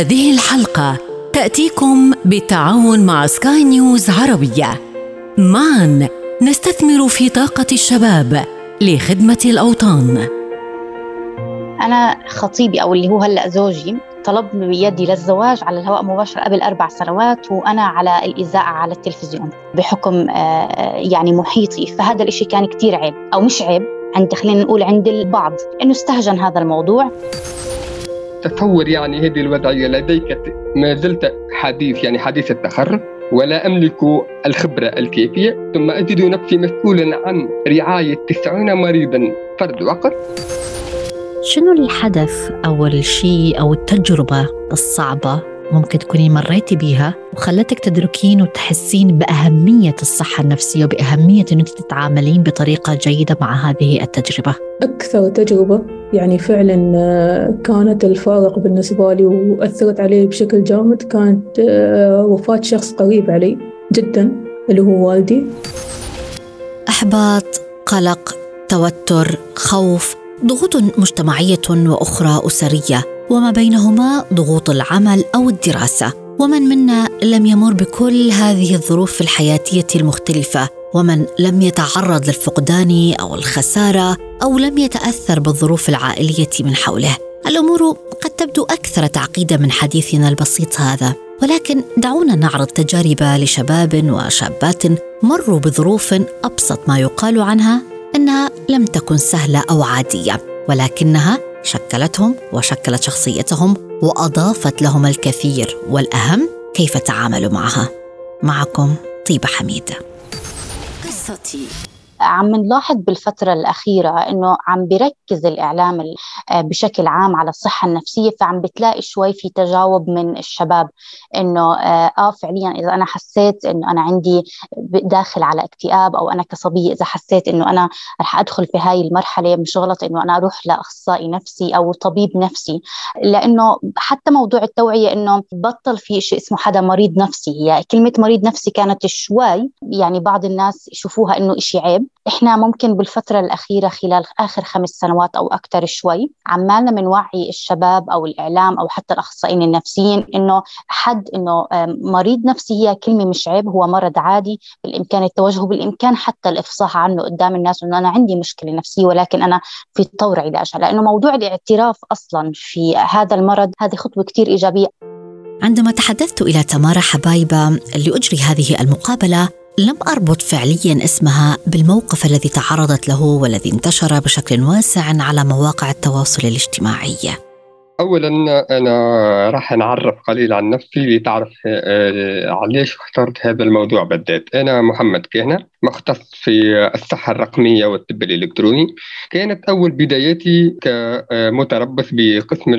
هذه الحلقة تأتيكم بالتعاون مع سكاي نيوز عربية. معا نستثمر في طاقة الشباب لخدمة الأوطان. أنا خطيبي أو اللي هو هلأ زوجي طلب بيدي للزواج على الهواء مباشرة قبل أربع سنوات وأنا على الإذاعة على التلفزيون بحكم آه، يعني محيطي فهذا الإشي كان كتير عيب أو مش عيب عند خلينا نقول عند البعض إنه استهجن هذا الموضوع تصور يعني هذه الوضعية لديك ما زلت حديث يعني حديث التخرج ولا أملك الخبرة الكافية ثم أجد نفسي مسؤولا عن رعاية تسعين مريضا. فرد وقت شنو الحدث أو الشيء أو التجربة الصعبة؟ ممكن تكوني مريتي بيها وخلتك تدركين وتحسين بأهمية الصحة النفسية وبأهمية أنك تتعاملين بطريقة جيدة مع هذه التجربة. أكثر تجربة يعني فعلا آه، كانت الفارق بالنسبة لي وأثرت علي بشكل جامد. كانت آه، وفاة شخص قريب علي جدا اللي هو والدي. إحباط قلق توتر خوف ضغوط مجتمعية وأخرى أسرية. وما بينهما ضغوط العمل أو الدراسة. ومن منا لم يمر بكل هذه الظروف الحياتية المختلفة. ومن لم يتعرض للفقدان أو الخسارة أو لم يتأثر بالظروف العائلية من حوله. الأمور قد تبدو أكثر تعقيدا من حديثنا البسيط هذا. ولكن دعونا نعرض تجارب لشباب وشابات مروا بظروف أبسط ما يقال عنها إنها لم تكن سهلة أو عادية. ولكنها شكلتهم وشكلت شخصيتهم وأضافت لهم الكثير والأهم كيف تعاملوا معها. معكم طيبة حميدة. قصتي. عم نلاحظ بالفترة الأخيرة إنه عم بيركز الإعلام آه، بشكل عام على الصحة النفسية فعم بتلاقي شوي في تجاوب من الشباب إنه آه, آه فعليا إذا أنا حسيت إنه أنا عندي داخل على اكتئاب أو أنا كصبية إذا حسيت إنه أنا رح أدخل في هاي المرحلة مش غلط إنه أنا أروح لأخصائي نفسي أو طبيب نفسي لأنه حتى موضوع التوعية إنه بطل في شيء اسمه حدا مريض نفسي هي كلمة مريض نفسي كانت شوي يعني بعض الناس يشوفوها إنه إشي عيب إحنا ممكن بالفترة الأخيرة خلال آخر خمس سنوات أو أكثر شوي عمالنا بنوعي الشباب أو الإعلام أو حتى الأخصائيين النفسيين إنه حد إنه مريض نفسي هي كلمة مش عيب هو مرض عادي بالإمكان التوجه بالإمكان حتى الإفصاح عنه قدام الناس إنه أنا عندي مشكلة نفسية ولكن أنا في طور علاجها لأنه موضوع الاعتراف أصلا في هذا المرض هذه خطوة كثير إيجابية. عندما تحدثت إلى تمارا حبايبة لأجري هذه المقابلة لم أربط فعليا اسمها بالموقف الذي تعرضت له والذي انتشر بشكل واسع على مواقع التواصل الاجتماعي. اولا أنا راح نعرف قليل عن نفسي لتعرف آه، ليش اخترت هذا الموضوع بالذات. أنا محمد كهنه مختص في الصحة الرقمية والطب الإلكتروني. كانت أول بداياتي كمتربص بقسم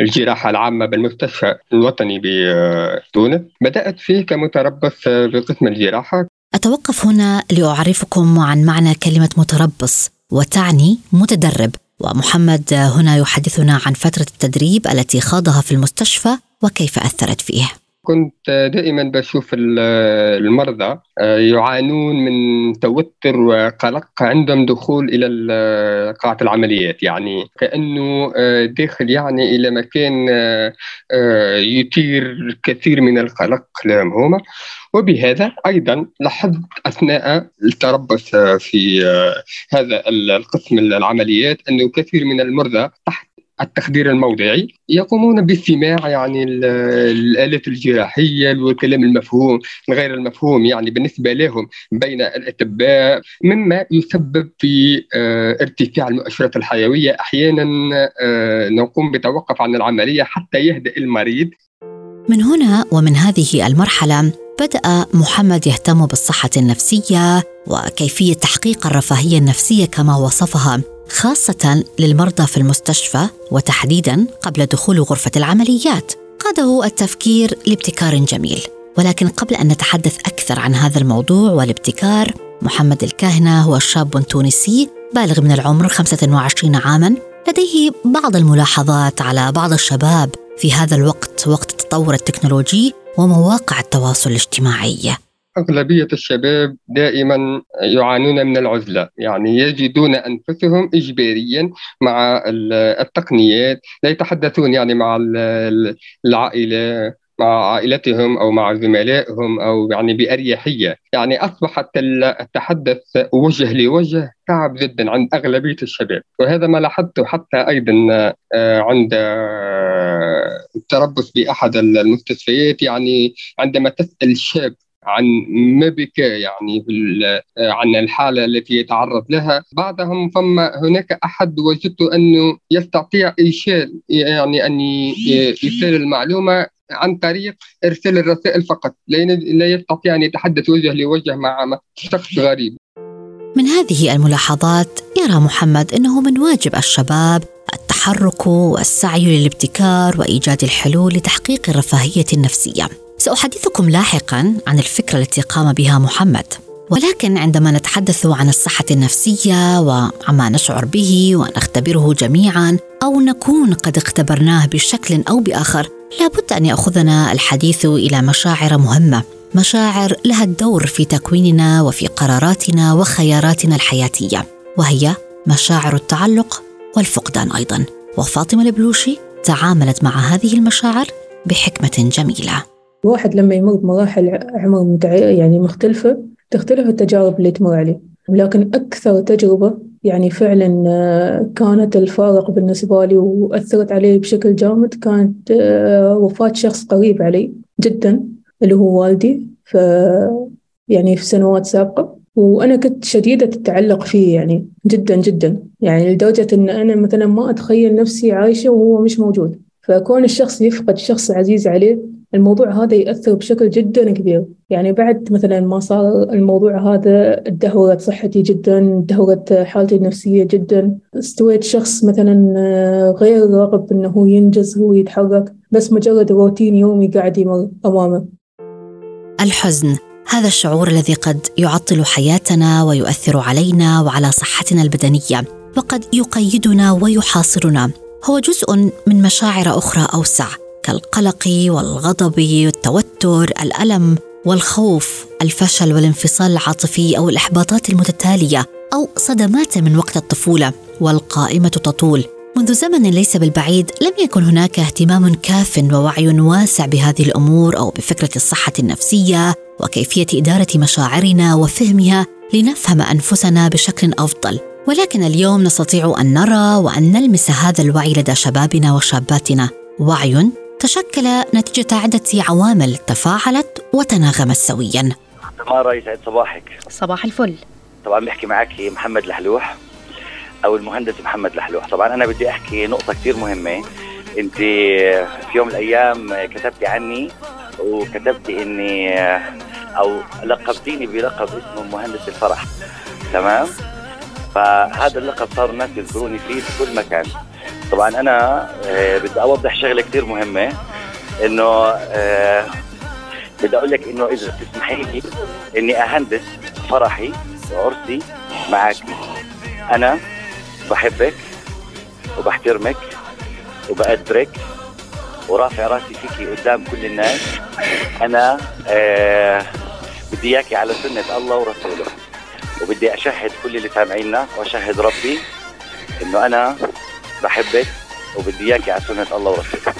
الجراحة العامة بالمستشفى الوطني بتونس. بدأت فيه كمتربص بقسم الجراحة. أتوقف هنا لأعرفكم عن معنى كلمة متربص وتعني متدرب. ومحمد هنا يحدثنا عن فترة التدريب التي خاضها في المستشفى وكيف أثرت فيه. كنت دائما بشوف المرضى آه، يعانون من توتر وقلق عندهم دخول إلى قاعة العمليات. يعني كأنه آه، داخل يعني إلى مكان آه، يثير الكثير من القلق. لهم هما. وبهذا أيضا لاحظت أثناء التربص في هذا القسم العمليات أنه كثير من المرضى تحت التخدير الموضعي يقومون باستماع يعني الآلات الجراحية والكلام المفهوم غير المفهوم يعني بالنسبة لهم بين الأطباء مما يسبب في آه، ارتفاع المؤشرات الحيوية. أحيانا آه، نقوم بتوقف عن العملية حتى يهدأ المريض. من هنا ومن هذه المرحلة بدأ محمد يهتم بالصحة النفسية وكيفية تحقيق الرفاهية النفسية كما وصفها. خاصة للمرضى في المستشفى وتحديدا قبل دخول غرفة العمليات. قاده التفكير لابتكار جميل. ولكن قبل أن نتحدث أكثر عن هذا الموضوع والابتكار محمد الكاهنة هو شاب تونسي بالغ من العمر 25 عاما. لديه بعض الملاحظات على بعض الشباب في هذا الوقت وقت التطور التكنولوجي ومواقع التواصل الاجتماعي. أغلبية الشباب دائما يعانون من العزلة. يعني يجدون أنفسهم إجباريا مع التقنيات لا يتحدثون يعني مع العائلة مع عائلتهم أو مع زملائهم أو يعني بأريحية، يعني اصبحت التحدث وجه لوجه صعب جدا عند أغلبية الشباب، وهذا ما لاحظته حتى أيضا آه، عند آه، التربص بأحد المستشفيات. يعني عندما تسأل شاب عن ما بكى يعني عن الحالة التي يتعرض لها. بعضهم فما هناك أحد وجدت أنه يستطيع إيشال يعني أن يرسل المعلومة عن طريق إرسال الرسائل فقط. لا يستطيع أن يتحدث وجه لوجه مع شخص غريب. من هذه الملاحظات يرى محمد إنه من واجب الشباب التحرك والسعي للابتكار وإيجاد الحلول لتحقيق الرفاهية النفسية. سأحدثكم لاحقا عن الفكرة التي قام بها محمد. ولكن عندما نتحدث عن الصحة النفسية وعما نشعر به ونختبره جميعا أو نكون قد اختبرناه بشكل أو بآخر لابد أن يأخذنا الحديث إلى مشاعر مهمة مشاعر لها الدور في تكويننا وفي قراراتنا وخياراتنا الحياتية وهي مشاعر التعلق والفقدان أيضا. وفاطمة البلوشي تعاملت مع هذه المشاعر بحكمة جميلة. الواحد لما يمر بمراحل عمر يعني مختلفة تختلف التجارب اللي تمر عليه. لكن أكثر تجربة يعني فعلا آه، كانت الفارق بالنسبة لي وأثرت علي بشكل جامد كانت آه، وفاة شخص قريب علي جدا اللي هو والدي. ف يعني في سنوات سابقة. وأنا كنت شديدة التعلق فيه يعني جدا جدا. يعني لدرجة إن أنا مثلا ما أتخيل نفسي عايشة وهو مش موجود. فكون الشخص يفقد شخص عزيز عليه الموضوع هذا يأثر بشكل جدا كبير. يعني بعد مثلا ما صار الموضوع هذا تدهورت صحتي جدا تدهورت حالتي النفسية جدا. استويت شخص مثلا آه، غير راغب إنه ينجز هو يتحرك بس مجرد روتين يومي قاعد يمر أمامه. الحزن هذا الشعور الذي قد يعطل حياتنا ويؤثر علينا وعلى صحتنا البدنية وقد يقيدنا ويحاصرنا. هو جزء من مشاعر أخرى أوسع. كالقلق والغضب والتوتر الألم والخوف الفشل والانفصال العاطفي أو الإحباطات المتتالية أو صدمات من وقت الطفولة والقائمة تطول. منذ زمن ليس بالبعيد لم يكن هناك اهتمام كاف ووعي واسع بهذه الأمور أو بفكرة الصحة النفسية وكيفية إدارة مشاعرنا وفهمها لنفهم أنفسنا بشكل أفضل. ولكن اليوم نستطيع أن نرى وأن نلمس هذا الوعي لدى شبابنا وشاباتنا. وعي تشكل نتيجة عدة عوامل تفاعلت وتناغمت سويا. تمارا يسعد صباحك. صباح الفل. طبعا بحكي معك محمد لحلوح أو المهندس محمد لحلوح. طبعا أنا بدي أحكي نقطة كثير مهمة. أنت في يوم من الأيام كتبتي عني وكتبتي إني أو لقبتيني بلقب اسمه مهندس الفرح. تمام؟ فهذا اللقب صار الناس يذكروني فيه في كل مكان. طبعا أنا آه، بدي أوضح شغلة كثير مهمة إنه آه، بدي أقول لك إنه إذا تسمحي لي إني أهندس فرحي وعرسي معك أنا بحبك وبحترمك وبقدرك ورافع راسي فيكي قدام كل الناس. أنا آه بدي إياكي على سنة الله ورسوله. وبدي أشهد كل اللي سامعينا وأشهد ربي إنه أنا بحبك وبدي اياكي على سنة الله ورسوله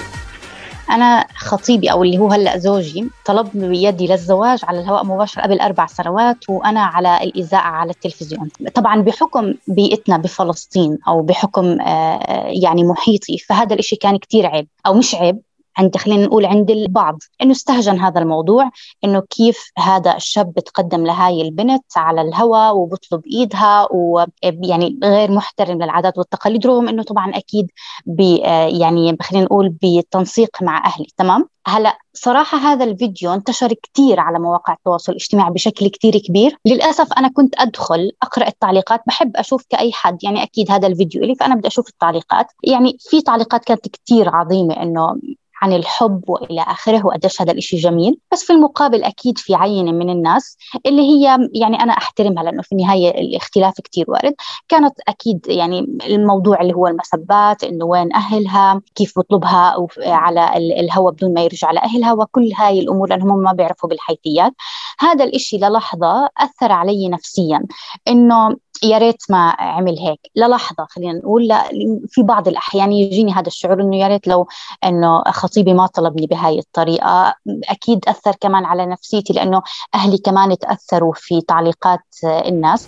أنا خطيبي أو اللي هو هلأ زوجي طلب بيدي للزواج على الهواء مباشرة قبل أربع سنوات وأنا على الإذاعة على التلفزيون. طبعا بحكم بيئتنا بفلسطين أو بحكم آه، يعني محيطي فهذا الإشي كان كتير عيب أو مش عيب. عند خلينا نقول عند البعض. إنه استهجن هذا الموضوع إنه كيف هذا الشاب بتقدم لهاي البنت على الهوى وبطلب إيدها ويعني غير محترم للعادات والتقاليد رغم إنه طبعا أكيد بي يعني خلينا نقول بتنسيق مع أهلي. تمام؟ هلا صراحة هذا الفيديو انتشر كثير على مواقع التواصل الاجتماعي بشكل كثير كبير. للأسف أنا كنت أدخل أقرأ التعليقات بحب أشوف كأي حد يعني أكيد هذا الفيديو إلي فأنا بدي أشوف التعليقات. يعني في تعليقات كانت كثير عظيمة إنه عن الحب وإلى آخره وقديش هذا الشيء جميل. بس في المقابل أكيد في عينة من الناس اللي هي يعني أنا أحترمها لأنه في النهاية الاختلاف كثير وارد. كانت أكيد يعني الموضوع اللي هو المسبات إنه وين أهلها كيف بطلبها على الهواء بدون ما يرجع لأهلها وكل هاي الأمور لأنهم ما بيعرفوا بالحيثيات. هذا الإشي للحظة أثر علي نفسيا إنه يا ريت ما عمل هيك. للحظة خلينا نقول في بعض الأحيان يجيني هذا الشعور إنه يا ريت لو إنه خطيبي ما طلبني بهاي الطريقة. أكيد أثر كمان على نفسيتي لأنه أهلي كمان تأثروا في تعليقات الناس.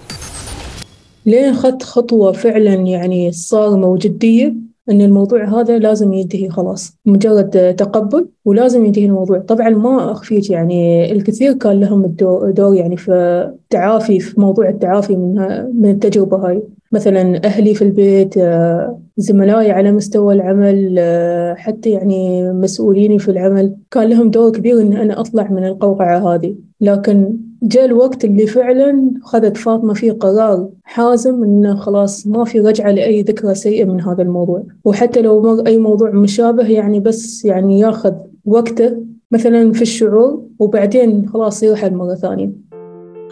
لين أخذت خطوة فعلا يعني صارمة وجدية أن الموضوع هذا لازم ينتهي خلاص مجرد تقبل ولازم ينتهي الموضوع. طبعا ما أخفيك يعني الكثير كان لهم الدور يعني في التعافي في موضوع التعافي من من التجربة هاي. مثلا أهلي في البيت زملائي على مستوى العمل حتى يعني مسؤوليني في العمل. كان لهم دور كبير إن أنا أطلع من القوقعة هذه. لكن جاء الوقت اللي فعلا خذت فاطمة فيه قرار حازم إنه خلاص ما في رجعة لأي ذكرى سيئة من هذا الموضوع. وحتى لو مر أي موضوع مشابه يعني بس يعني ياخذ وقته مثلا في الشعور وبعدين خلاص يرحل مرة ثانية.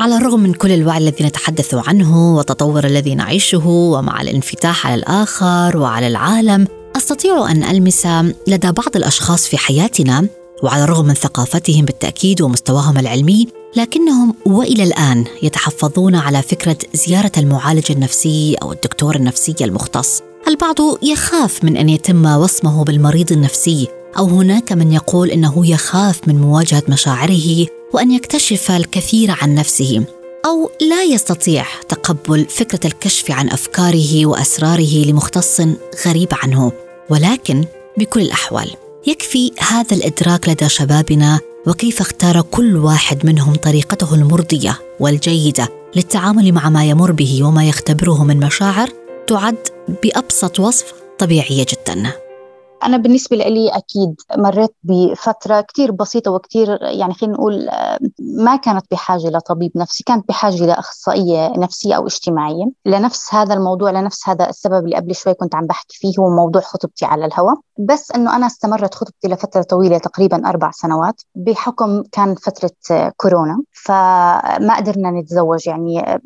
على الرغم من كل الوعي الذي نتحدث عنه والتطور الذي نعيشه ومع الانفتاح على الآخر وعلى العالم أستطيع أن ألمس لدى بعض الأشخاص في حياتنا وعلى الرغم من ثقافتهم بالتأكيد ومستواهم العلمي لكنهم وإلى الآن يتحفظون على فكرة زيارة المعالج النفسي أو الدكتور النفسي المختص. البعض يخاف من أن يتم وصمه بالمريض النفسي أو هناك من يقول إنه يخاف من مواجهة مشاعره وان يكتشف الكثير عن نفسه أو لا يستطيع تقبل فكرة الكشف عن أفكاره وأسراره لمختص غريب عنه. ولكن بكل الأحوال يكفي هذا الإدراك لدى شبابنا وكيف اختار كل واحد منهم طريقته المرضية والجيدة للتعامل مع ما يمر به وما يختبره من مشاعر تعد بأبسط وصف طبيعية جدا. أنا بالنسبة لي أكيد مريت بفترة كتير بسيطة وكتير يعني خلينا نقول ما كانت بحاجة لطبيب نفسي كانت بحاجة لأخصائية نفسية أو اجتماعية لنفس هذا الموضوع لنفس هذا السبب اللي قبل شوي كنت عم بحكي فيه هو موضوع خطبتي على الهواء. بس أنه أنا استمرت خطبتي لفترة طويلة تقريبا أربع سنوات بحكم كان فترة كورونا فما قدرنا نتزوج يعني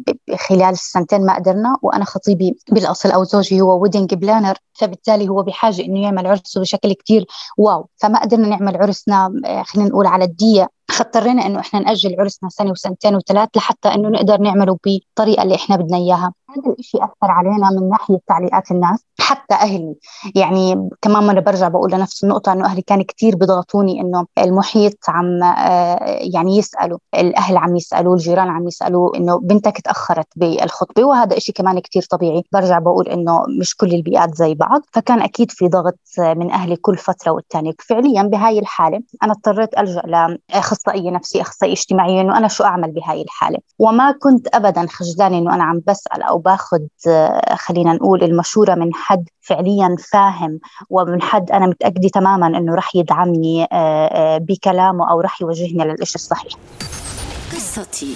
خلال السنتين ما قدرنا وأنا خطيبي بالأصل أو زوجي هو wedding planner فبالتالي هو بحاجة إنه يعمل عرس بشكل كتير. واو. فما قدرنا نعمل عرسنا آه، خلينا نقول على الدية فاضطرينا إنه إحنا نأجل عرسنا سنة وسنتين وثلاث لحتى إنه نقدر نعمله بالطريقة اللي إحنا بدنا إياها. هذا الشيء أثر علينا من ناحية تعليقات الناس حتى أهلي. يعني كمان مرة برجع بقول لنفس النقطة إنه أهلي كان كثير بيضغطوني إنه المحيط عم آه، يعني يسألوا الأهل عم يسالوا الجيران عم يسالوا إنه بنتك تأخرت بالخطبة وهذا شيء كمان كثير طبيعي. برجع بقول إنه مش كل البيئات زي بعض فكان أكيد في ضغط من أهلي كل فترة والثانيه فعليا بهاي الحالة أنا اضطريت ألجأ لاخصائيه نفسيه اخصائيه اجتماعيه إنه أنا شو أعمل بهاي الحالة. وما كنت ابدا خجلانه إنه أنا عم بسأل أو باخذ آه، خلينا نقول المشورة من حد فعليا فاهم ومن حد أنا متأكدة تماما إنه رح يدعمني آه، آه، بكلامه أو رح يوجهني للإشي الصحيح. قصتي.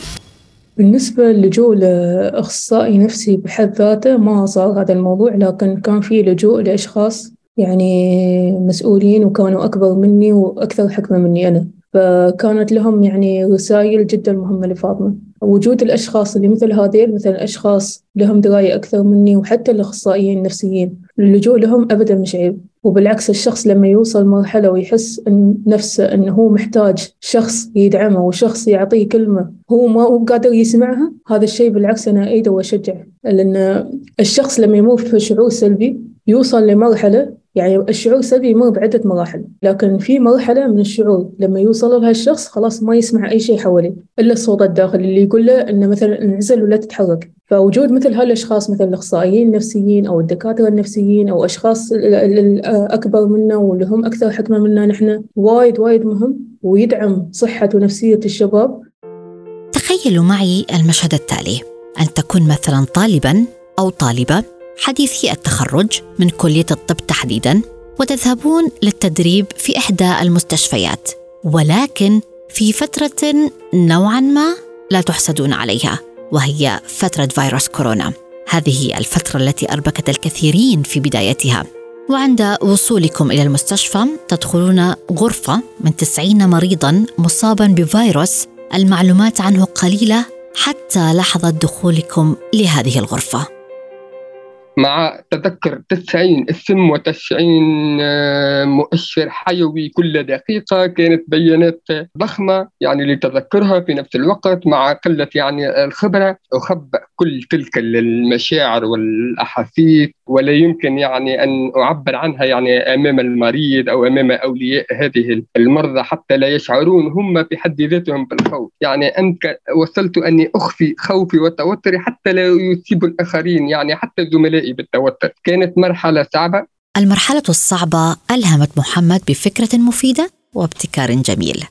بالنسبة للجوء لأخصائي نفسي بحد ذاته ما صار هذا الموضوع لكن كان في لجوء لأشخاص يعني مسؤولين وكانوا أكبر مني وأكثر حكمة مني أنا. فكانت لهم يعني رسائل جدا مهمة لفاطمة. وجود الأشخاص اللي مثل هذيل مثل أشخاص لهم دراية أكثر مني وحتى الأخصائيين النفسيين اللجوء لهم أبدا مش عيب. وبالعكس الشخص لما يوصل مرحلة ويحس إن نفسه إنه هو محتاج شخص يدعمه وشخص يعطيه كلمة هو ما هو قادر يسمعها هذا الشيء بالعكس أنا أيده وأشجعه. لأن الشخص لما يمر في شعور سلبي يوصل لمرحلة يعني الشعور السلبي يمر بعدة مراحل لكن في مرحلة من الشعور لما يوصل لها الشخص خلاص ما يسمع أي شيء حواليه إلا الصوت الداخلي اللي يقول له إنه مثلا انعزل ولا تتحرك. فوجود مثل هالأشخاص مثل الأخصائيين النفسيين أو الدكاترة النفسيين أو أشخاص الأكبر منا واللي هم أكثر حكمة منا نحن وايد وايد مهم ويدعم صحة ونفسية الشباب. تخيلوا معي المشهد التالي أن تكون مثلا طالبا أو طالبة حديثي التخرج من كلية الطب تحديدا وتذهبون للتدريب في إحدى المستشفيات. ولكن في فترة نوعا ما لا تحسدون عليها وهي فترة فيروس كورونا. هذه الفترة التي أربكت الكثيرين في بدايتها. وعند وصولكم إلى المستشفى تدخلون غرفة من 90 مريضا مصابا بفيروس. المعلومات عنه قليلة حتى لحظة دخولكم لهذه الغرفة. مع تذكر 90 اسم و90 آه، مؤشر حيوي كل دقيقة كانت بيانات ضخمة يعني لتذكرها في نفس الوقت مع قلة يعني الخبرة. أخبأ كل تلك المشاعر والأحاسيس ولا يمكن يعني أن أعبر عنها يعني أمام المريض أو أمام أولياء هذه المرضى حتى لا يشعرون هم بحد ذاتهم بالخوف. يعني أنت وصلت أني أخفي خوفي وتوتري حتى لا يصيب الآخرين يعني حتى زملائي بالتوتر كانت مرحلة صعبة. المرحلة الصعبة ألهمت محمد بفكرة مفيدة وابتكار جميل.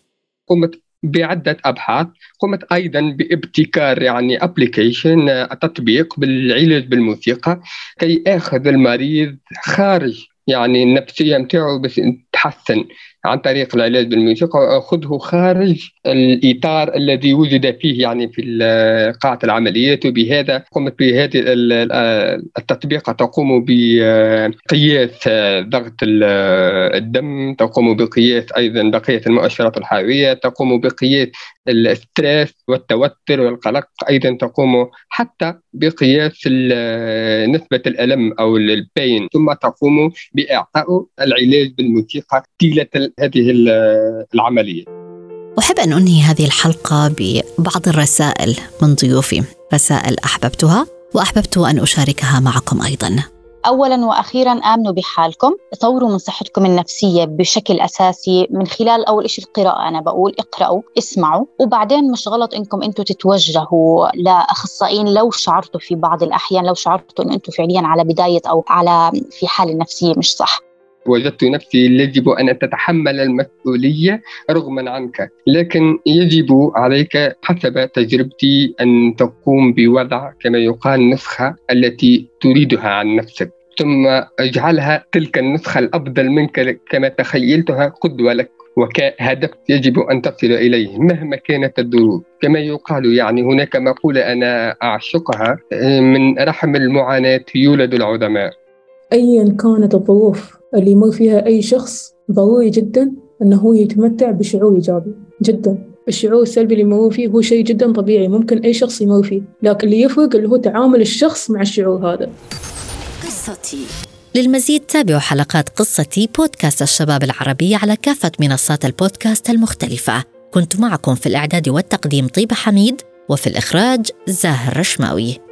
قمت بعدة أبحاث قمت أيضا بابتكار يعني ابلكيشن تطبيق بالعلاج بالموسيقى كي آخذ المريض خارج يعني النفسية متاعه بس تحسن عن طريق العلاج بالموسيقى وأخذه خارج الإطار الذي وجد فيه يعني في قاعة العمليات وبهذا قمت بهذه التطبيق تقوم بقياس ضغط الدم تقوم بقياس أيضا بقية المؤشرات الحيوية تقوم بقياس الستريس والتوتر والقلق. أيضا تقوم حتى بقياس نسبة الألم أو البين. ثم تقوم بإعطاء العلاج بالموسيقى طيلة هذه العملية. أحب أن أنهي هذه الحلقة ببعض الرسائل من ضيوفي. رسائل أحببتها وأحببت أن أشاركها معكم أيضا. اولا وأخيرا امنوا بحالكم. طوروا من صحتكم النفسية بشكل أساسي من خلال أول شيء القراءة. أنا بقول اقرأوا اسمعوا. وبعدين مش غلط إنكم أنتم تتوجهوا لأخصائيين لو شعرتوا في بعض الأحيان لو شعرتوا إن أنتم فعليا على بداية أو على في حالة نفسية مش صح. وجدت نفسي يجب أن تتحمل المسؤولية رغما عنك. لكن يجب عليك حسب تجربتي أن تقوم بوضع كما يقال نسخة التي تريدها عن نفسك. ثم اجعلها تلك النسخة الأفضل منك كما تخيلتها قدوة لك. وكهدف يجب أن تصل إليه مهما كانت الظروف. كما يقال يعني هناك مقولة أنا أعشقها من رحم المعاناة يولد العظماء. أيا كانت الظروف اللي يمر فيها أي شخص ضروري جدا أنه هو يتمتع بشعور إيجابي. جدا. الشعور السلبي اللي يمر فيه هو شيء جدا طبيعي ممكن أي شخص يمر فيه لكن اللي يفرق اللي هو تعامل الشخص مع الشعور هذا. قصتي للمزيد تابعوا حلقات قصتي بودكاست الشباب العربي على كافة منصات البودكاست المختلفة. كنت معكم في الإعداد والتقديم طيبة حميد وفي الإخراج زاهر رشماوي.